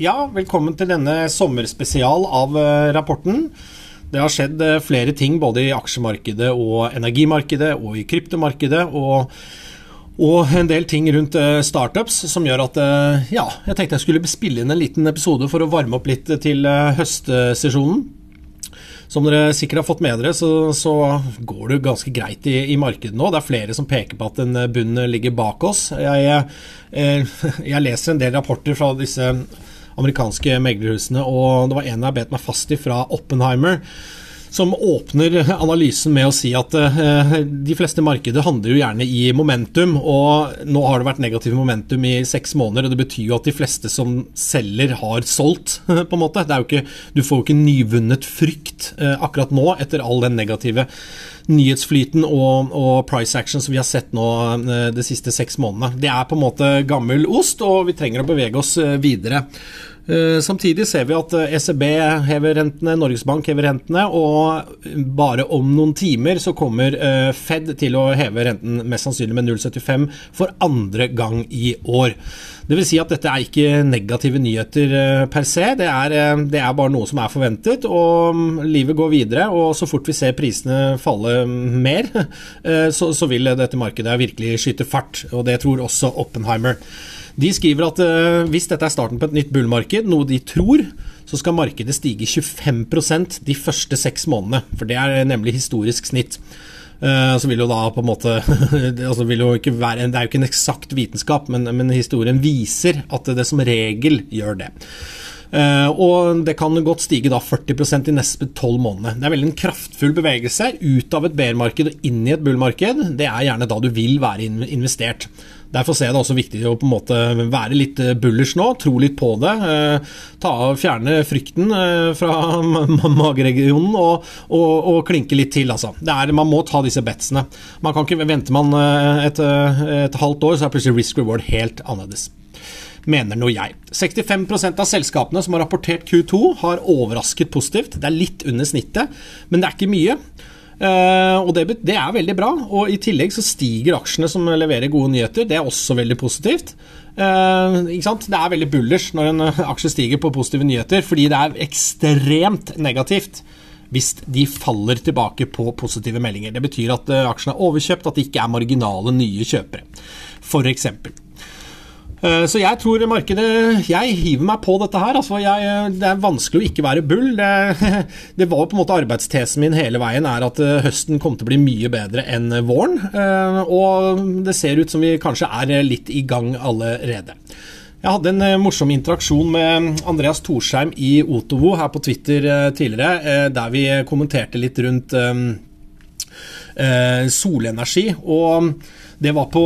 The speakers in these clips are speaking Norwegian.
Ja, velkommen til denne sommerspesial av eh, rapporten. Det har skjedd eh, flere ting både i aksjemarkedet og energimarkedet og i kryptomarkedet. og og en del ting rundt eh, startups som gjør at ja, jeg tenkte jeg skulle spille inn en liten episode for å varme opp litt til høstsesjonen. Som dere sikkert har fått med dere, så, så går det ganske greit i, i, markedet nå. Det er flere som peker på at en bunn ligger bak oss. Jeg, jeg, jeg leser en del rapporter fra disse amerikanske meglerhusene. Og det var en jeg bet meg fast i fra Oppenheimer som åpner analysen med å si at uh, de fleste markeder handler jo gjerne i momentum, og nå har det vært negativ momentum i seks måneder. og Det betyr jo at de fleste som selger, har solgt, på en måte. Ikke, du får jo ikke nyvunnet frykt uh, akkurat nå, etter all den negative nyhetsflyten og, og, price action som vi har sett nå uh, de siste seks månedene. Det er på en måte gammel ost, og vi trenger å bevege oss videre. Eh, samtidig ser vi at ECB eh, e hever rentene, Norges Bank hever rentene, og bare om noen timer så kommer eh, Fed til å heve renten mest sannsynlig med 0,75 for andre gang i år. Det vil si at dette er ikke negative nyheter per se, det er, det er bare noe som er forventet. og mm, Livet går videre, og så fort vi ser prisene falle mer, så, så vil dette markedet virkelig skyte fart. og Det tror også Oppenheimer. De skriver at hvis dette er starten på et nytt bullmarked, noe de tror, så skal markedet stige 25% de første seks månedene. For det er nemlig historisk snitt. Uh, så vil jo da på en måte altså være, Det er jo ikke en eksakt vitenskap, men, men, historien viser at det som regel gjør det. Uh, og det kan godt stige da 40% de neste tolv månedene. Det er veldig en kraftfull bevegelse ut av et bear-marked og inn i et bull-marked. Det er gjerne da du vil være investert. Derfor ser jeg det også viktig å på en måte være litt eh, bullish nå, tro litt på det. Eh, ta Fjerne frykten eh, fra mageregionen og, og, og, klinke litt til. Altså. Er, man må ta disse betsene. Man kan ikke vente et, et halvt år, så er plutselig risk reward helt annerledes mener nå jeg. 65% av selskapene som har rapportert Q2, har overrasket positivt. Det er litt under snittet, men det er ikke mye. Uh, og det, det, er veldig bra. Og I tillegg så stiger aksjene som leverer gode nyheter. Det er også veldig positivt. Uh, det er veldig bullers når en aksje stiger på positive nyheter, fordi det er ekstremt negativt hvis de faller tilbake på positive meldinger. Det betyr at aksjene er overkjøpt, at det ikke er marginale nye kjøpere, f.eks. Eh, så jeg tror markedet Jeg hiver meg på dette her. Altså jeg, det er vanskelig å ikke være bull. Det, det, var på en måte arbeidstesen min hele veien, er at eh, høsten kom til å bli mye bedre enn våren. Eh, og det ser ut som vi kanskje er litt i gang allerede. Jeg hadde en morsom interaksjon med Andreas Torsheim i Otovo her på Twitter tidligere, der vi kommenterte litt rundt solenergi. og det var på,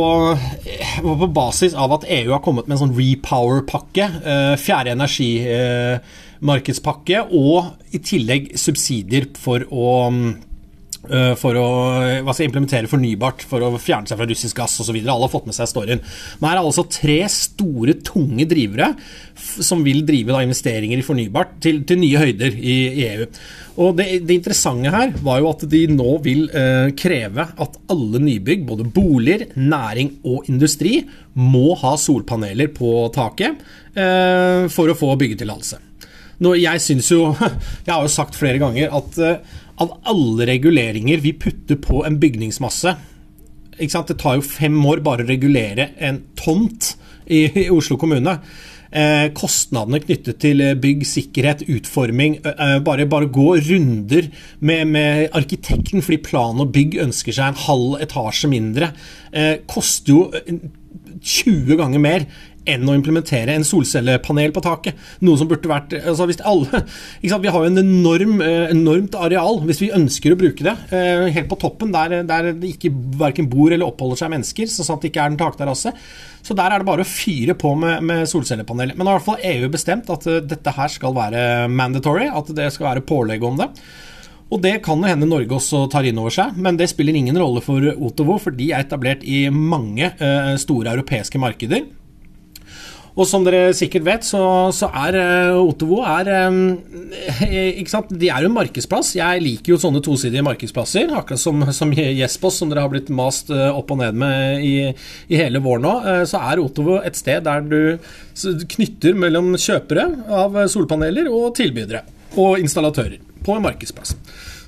var på, basis av at EU har kommet med en sånn repower-pakke. Eh, fjerde energimarkedspakke, og i tillegg subsidier for å eh, for å si, implementere fornybart, for å fjerne seg fra russisk gass osv. Alle har fått med seg storyen. Men her er altså tre store, tunge drivere som vil drive da, investeringer i fornybart til, til nye høyder i, i EU. Og det, det, interessante her var jo at de nå vil eh, kreve at alle nybygg, både boliger, næring og industri, må ha solpaneler på taket eh, for å få byggetillatelse. Jeg syns jo Jeg har jo sagt flere ganger at eh, av alle reguleringer vi putter på en bygningsmasse Det tar jo fem år bare å regulere en tomt i, i Oslo kommune. Eh, kostnadene knyttet til eh, bygg, sikkerhet, utforming. Eh, bare, bare gå runder med, med, arkitekten fordi plan og bygg ønsker seg en halv etasje mindre. koster jo 20 ganger mer enn å implementere en solcellepanel på taket. Noe som burde vært altså hvis alle, Vi har jo en enorm, enormt areal hvis vi ønsker å bruke det. Helt på toppen, der, der det ikke verken bor eller oppholder seg mennesker, sånn at det ikke er en takterrasse. Så der er det bare å fyre på med, med solcellepanel. Men har i hvert fall EU bestemt at uh, dette her skal være mandatory, at det skal være pålegg om det. Og det kan jo hende Norge også tar inn over seg, men det spiller ingen rolle for Otovo, for de er etablert i mange store europeiske markeder. Og som dere sikkert vet, så, så er uh, Otovo er, um, ikke sant? De er jo en markedsplass. Jeg liker jo sånne tosidige markedsplasser, akkurat som, som Jespos, som dere har blitt mast uh, opp og ned med i, i hele vår nå. Så er Otovo et sted der du knytter mellom kjøpere av solpaneler og tilbydere og installatører på en markedsplass.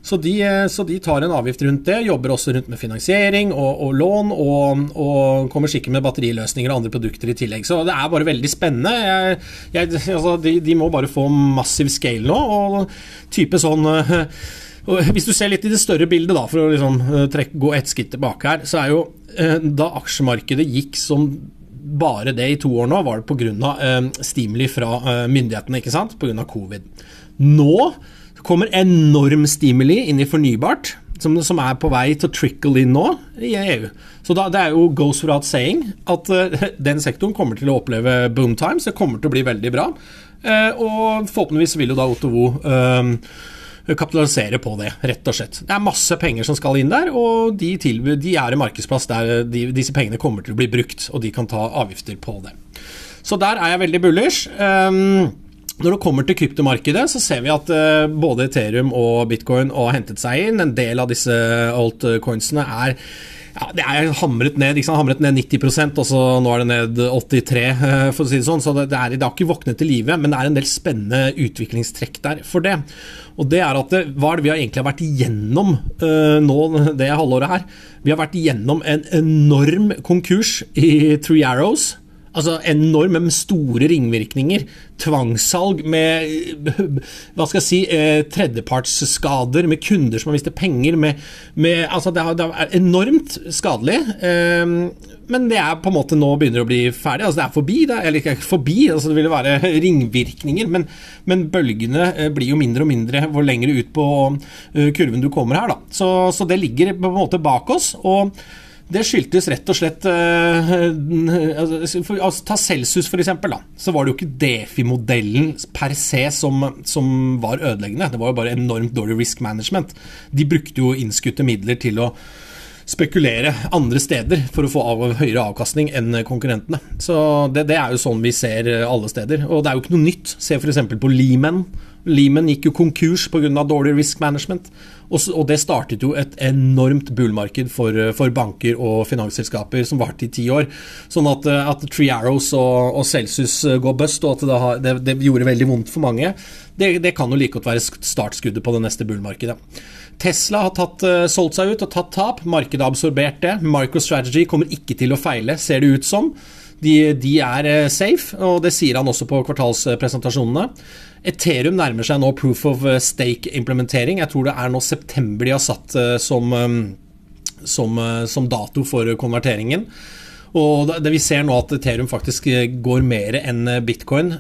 Så de, så de, tar en avgift rundt det, jobber også rundt med finansiering og, og lån, og, og, kommer sikkert med batteriløsninger og andre produkter i tillegg. Så det er bare veldig spennende. Jeg, jeg, altså de, de, må bare få massiv scale nå, og type sånn Hvis du ser litt i det større bildet, da, for å liksom trekke, gå ett skritt tilbake her, så er jo da aksjemarkedet gikk som bare det i to år nå, var det pga. Eh, stimuli fra myndighetene, ikke sant, pga. covid. Nå kommer enorm stimuli inn i fornybart, som, som, er på vei til å trickle inn nå i EU. Så da, det er jo goes without saying at uh, den sektoren kommer til å oppleve boom times. Det kommer til å bli veldig bra. Uh, og forhåpentligvis vil jo da Otovo uh, kapitalisere på det, rett og slett. Det er masse penger som skal inn der, og de, tilbud, de er en markedsplass der de, disse pengene kommer til å bli brukt, og de kan ta avgifter på det. Så der er jeg veldig bullish. Um, når det kommer til kryptomarkedet, så ser vi at uh, både Ethereum og bitcoin har hentet seg inn. En del av disse altcoinsene er ja, det er hamret ned, ikke sant? hamret ned 90% og så nå er det ned 83 eh, for å si det sånn. Så det, er, det har ikke våknet til live, men det er en del spennende utviklingstrekk der for det. Og det er at det, Hva er det vi har egentlig vært igjennom uh, nå det halvåret her? Vi har vært igjennom en enorm konkurs i Three Arrows. Altså enorme, med store ringvirkninger. Tvangssalg med hva skal jeg si, eh, tredjepartsskader, med kunder som har mistet penger. Med, med, altså det, er, enormt skadelig. Eh, men det er på en måte nå begynner å bli ferdig. altså Det er forbi. Det er, eller ikke forbi, altså det vil være ringvirkninger. Men, men bølgene eh, blir jo mindre og mindre hvor lenger ut på uh, kurven du kommer her. da. Så, så det ligger på en måte bak oss. og det skyldtes rett og slett eh, altså, altså, Ta Celsius, f.eks. Så var det jo ikke Defi-modellen per se som, som, var ødeleggende. Det var jo bare enormt dårlig risk management. De brukte jo innskutte midler til å spekulere andre steder for å få av, høyere avkastning enn konkurrentene. Så det, det, er jo sånn vi ser alle steder. Og det er jo ikke noe nytt. Se f.eks. på Lehman. Lehman gikk jo konkurs pga. dårlig risk management. Og, og, det startet jo et enormt bullmarked for, for banker og finansselskaper som varte i ti år. Sånn at, at Tree Arrows og, og, Celsius går bust, og at det, har, det, det gjorde veldig vondt for mange, det, det kan jo like godt være startskuddet på det neste bullmarkedet. Tesla har tatt, solgt seg ut og tatt tap. Markedet har absorbert det. MicroStrategy kommer ikke til å feile, ser det ut som. De, de, er safe, og det sier han også på kvartalspresentasjonene. Ethereum nærmer seg nå proof of eh, stake-implementering. Jeg tror det er nå september de har satt eh, som, eh, som, som dato for konverteringen. Og det vi ser nå at Ethereum faktisk går mer enn bitcoin.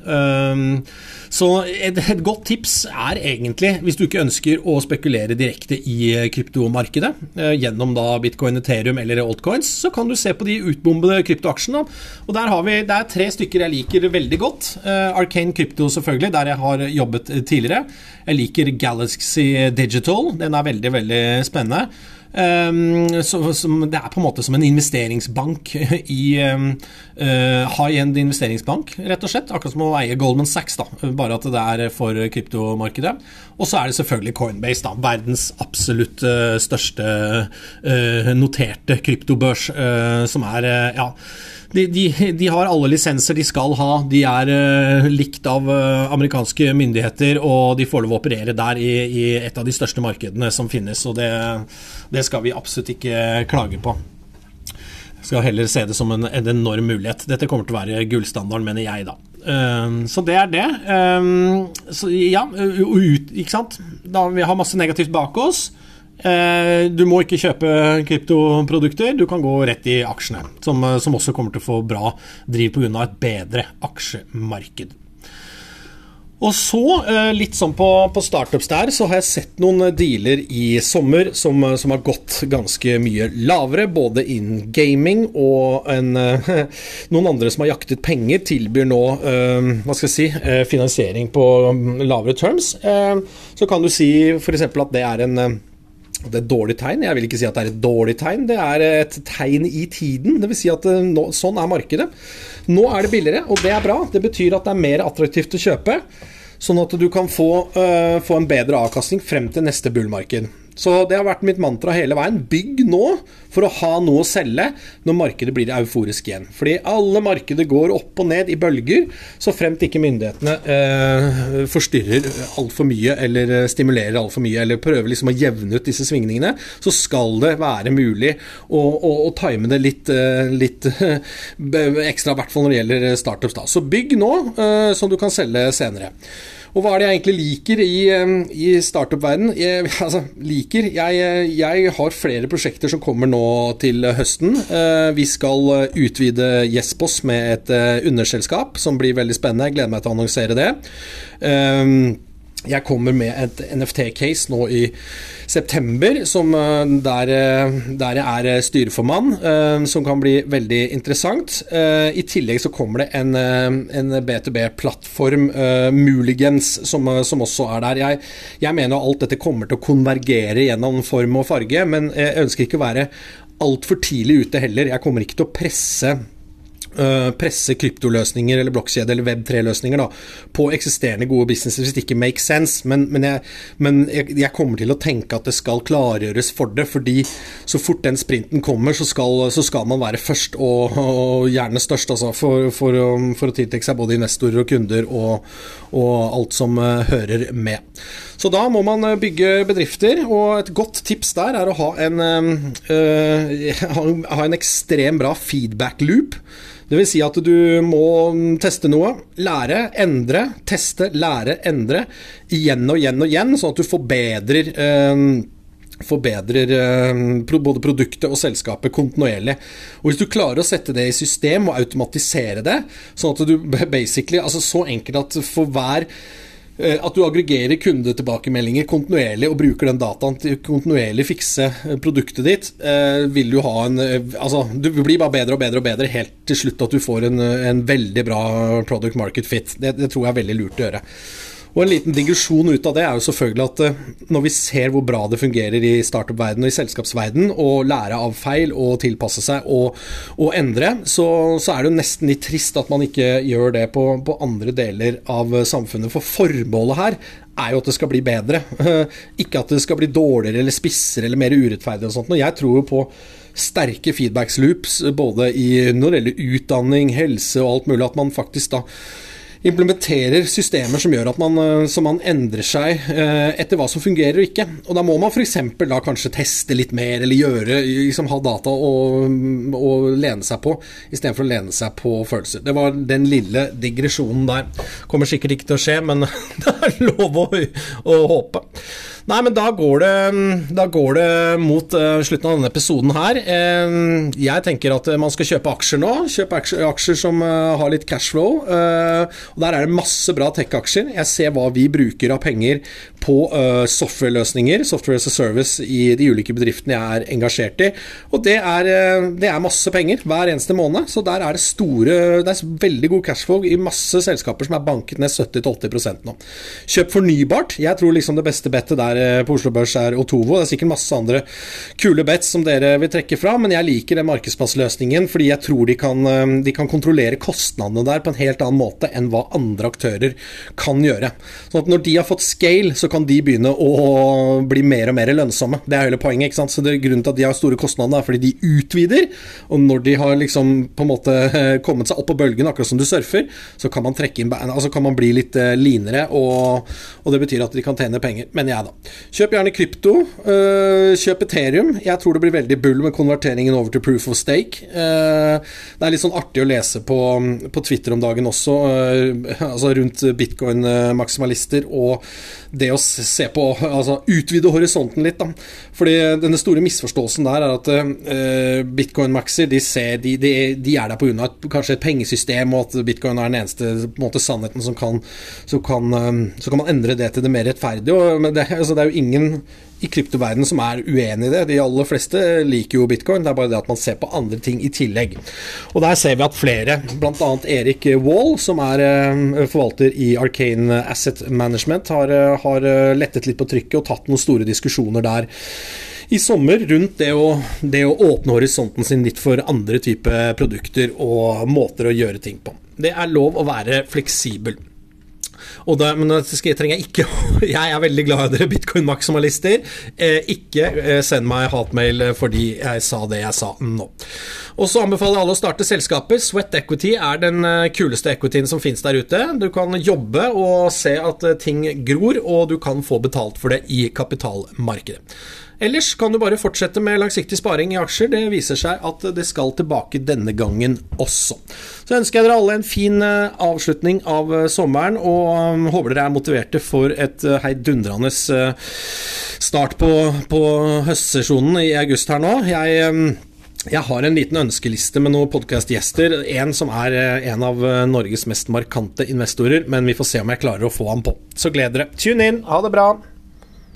Så et, godt tips er egentlig, hvis du ikke ønsker å spekulere direkte i kryptomarkedet gjennom da bitcoin, Ethereum eller altcoins, så kan du se på de utbombede kryptoaksjene. Og der har vi, Det er tre stykker jeg liker veldig godt. Arcane Crypto selvfølgelig, der jeg har jobbet tidligere. Jeg liker Galaxy Digital, den er veldig, veldig spennende. Um, så, som, det er på en måte som en investeringsbank i um, uh, high-end investeringsbank, rett og slett. Akkurat som å eie Goldman Sachs, da, bare at det er for kryptomarkedet. Og så er det selvfølgelig Coinbase, da, verdens absolutt uh, største uh, noterte kryptobørs, som er ja de, de, har alle lisenser de skal ha. De er uh, likt av uh, amerikanske myndigheter, og de får lov å operere der i, i, et av de største markedene som finnes. Og det, det skal vi absolutt ikke klage på. Skal heller se det som en, en enorm mulighet. Dette kommer til å være gullstandarden, mener jeg, da. Uh, så det er det. så ja, ut, ikke sant. Da vi har masse negativt bak oss. Eh, du må ikke kjøpe kryptoprodukter, du kan gå rett i aksjene, som, eh, som også kommer til å få bra driv pga. et bedre aksjemarked. Og så, eh, litt sånn på, på, startups der, så har jeg sett noen dealer i sommer som, som har gått ganske mye lavere, både innen gaming og en, noen andre som har jaktet penger, tilbyr nå hva skal jeg si, finansiering på mm, lavere terms. Så kan du si f.eks. at det er en Det er et dårlig tegn. Jeg vil ikke si at det er et dårlig tegn, det er et tegn i tiden. Det vil si at nå, sånn er markedet. Nå er det billigere, og det er bra. Det betyr at det er mer attraktivt å kjøpe. Sånn at du kan få, uh, få en bedre avkastning frem til neste bullmarked. Så det har vært mitt mantra hele veien. Bygg nå for å ha noe å selge når markedet blir euforisk igjen. Fordi alle markeder går opp og ned i bølger, så fremt ikke myndighetene eh, forstyrrer altfor mye eller eh, stimulerer altfor mye, eller prøver liksom å jevne ut disse svingningene, så skal det være mulig å, å, å time det litt, eh, litt ekstra, i hvert fall når det gjelder startups. Da. Så bygg nå, eh, som du kan selge senere. Og hva er det jeg egentlig liker i, i startup-verden? Altså, liker jeg, jeg, har flere prosjekter som kommer nå til høsten. Eh, vi skal utvide Jespos med et eh, underselskap, som blir veldig spennende. Jeg gleder meg til å annonsere det. Jeg kommer med et NFT-case nå i september, som, eh, der, eh, der, jeg er styreformann, eh, som kan bli veldig interessant. I tillegg så kommer det en, en B2B-plattform, muligens, som, som, også er der. Jeg, jeg mener alt dette kommer til å konvergere gjennom form og farge, men jeg ønsker ikke å være altfor tidlig ute heller. Jeg kommer ikke til å presse presse kryptoløsninger eller blokkjede eller Web3-løsninger på eksisterende gode businesser hvis det ikke makes sense. Men, men, jeg, men jeg, jeg, kommer til å tenke at det skal klargjøres for det. fordi så fort den sprinten kommer, så skal, så skal man være først, og, og gjerne størst. Altså, for, for, for, å tiltrekke seg både investorer og kunder og, og alt som uh, hører med. Så da må man eh, bygge bedrifter, og et godt tips der er å ha en, uh, ha en ekstrem bra feedback loop. Det vil si at du må teste noe, lære, endre, teste, lære, endre. Igjen og igjen og igjen, sånn at du forbedrer eh, forbedrer eh, både produktet og selskapet kontinuerlig. Og Hvis du klarer å sette det i system og automatisere det, sånn at du basically altså Så enkelt at for hver at du aggregerer kundetilbakemeldinger kontinuerlig og bruker den dataen til kontinuerlig fikse eh, produktet ditt, eh, vil du ha en Altså, du blir bare bedre og bedre og bedre helt til slutt at du får en, en veldig bra product market fit. Det, det tror jeg er veldig lurt å gjøre. Og En liten digresjon ut av det er jo selvfølgelig at eh, når vi ser hvor bra det fungerer i startup-verden og i selskapsverden, å lære av feil og tilpasse seg og, og endre, så, så, er det jo nesten litt trist at man ikke gjør det på, på andre deler av samfunnet. For formålet her er jo at det skal bli bedre. Ikke at det skal bli dårligere eller spissere eller mer urettferdig og sånt. Og jeg tror jo på sterke feedbacks loops både i når det gjelder utdanning, helse og alt mulig, at man faktisk da implementerer systemer som gjør at man, eh, så man endrer seg eh, etter hva som fungerer og ikke. Og Da må man f.eks. da kanskje teste litt mer, eller gjøre, liksom ha data å, å lene seg på, istedenfor å lene seg på følelser. Det var den lille digresjonen der. Kommer sikkert ikke til å skje, men det er lov å, å håpe. Nei, men da går det, da går det mot uh, slutten av denne episoden her. Uh, jeg tenker at man skal kjøpe aksjer nå. Kjøpe aksjer, aksjer som uh, har litt cashflow. og Der er det masse bra tech-aksjer. Jeg ser hva vi bruker av penger på software-løsninger, software as a service, i de ulike bedriftene jeg er engasjert i. Og det er, det er masse penger hver eneste måned. Så der er det store Det er veldig god cashflow i masse selskaper som er banket ned 70-80% nå. Kjøp fornybart. Jeg tror liksom det beste bettet der er, på Oslo Børs er Otovo. Det er sikkert masse andre kule bets som dere vil trekke fra, men jeg liker den markedsplassløsningen fordi jeg tror de kan, eh, de kan, kontrollere kostnadene der på en helt annen måte enn hva andre aktører kan gjøre. Sånn at Når de har fått scale, så kan de begynne å bli mer og mer lønnsomme. Det er hele poenget. ikke sant? Så det Grunnen til at de har store kostnader, er fordi de utvider. Og når de har liksom på en måte eh, kommet seg opp på bølgen, akkurat som du surfer, så kan man trekke inn, beina, altså kan man bli litt eh, linere, og, og det betyr at de kan tjene penger. Mener jeg, da. Kjøp gjerne krypto. Uh, kjøp Ethereum. Jeg tror det blir veldig bull med konverteringen over til proof of stake. Uh, det er litt sånn artig å lese på, på Twitter om dagen også, uh, altså rundt bitcoin-maksimalister og det å se på Altså utvide horisonten litt, da. Fordi denne store misforståelsen der er at bitcoin-maxer de, de, de, de, er der pga. kanskje et pengesystem, og at bitcoin er den eneste måte, sannheten som kan, så kan, så kan man endre det til det mer rettferdige. Og, men det, altså det er jo ingen i kryptoverdenen som er uenig i det. De aller fleste liker jo bitcoin, det er bare det at man ser på andre ting i tillegg. Og der ser vi at flere, bl.a. Erik Wall, som er eh, forvalter i Arcane Asset Management, har, eh, har lettet litt på trykket og tatt noen store diskusjoner der i sommer rundt det å, det å åpne horisonten sin litt for andre typer produkter og måter å gjøre ting på. Det er lov å være fleksibel. Og da, men jeg trenger ikke Jeg er veldig glad i dere bitcoin-maksimalister. Eh, ikke eh, send meg hatmail fordi jeg sa det jeg sa nå. Og så anbefaler jeg alle å starte selskaper. Sweat Equity er den eh, kuleste equityen som finnes der ute. Du kan jobbe og se at eh, ting gror, og du kan få betalt for det i kapitalmarkedet. Ellers kan du bare fortsette med langsiktig sparing i aksjer. Det viser seg at det skal tilbake denne gangen også. Så ønsker jeg dere alle en fin eh, avslutning av eh, sommeren, og håper dere er motiverte for et eh, heidundrende start på, på høstsesjonen i august her nå. Jeg um, jeg har en liten ønskeliste med noen podkastgjester. En som er en av Norges mest markante investorer, men vi får se om jeg klarer å få ham på. Så gled dere. Tune inn. Ha det bra.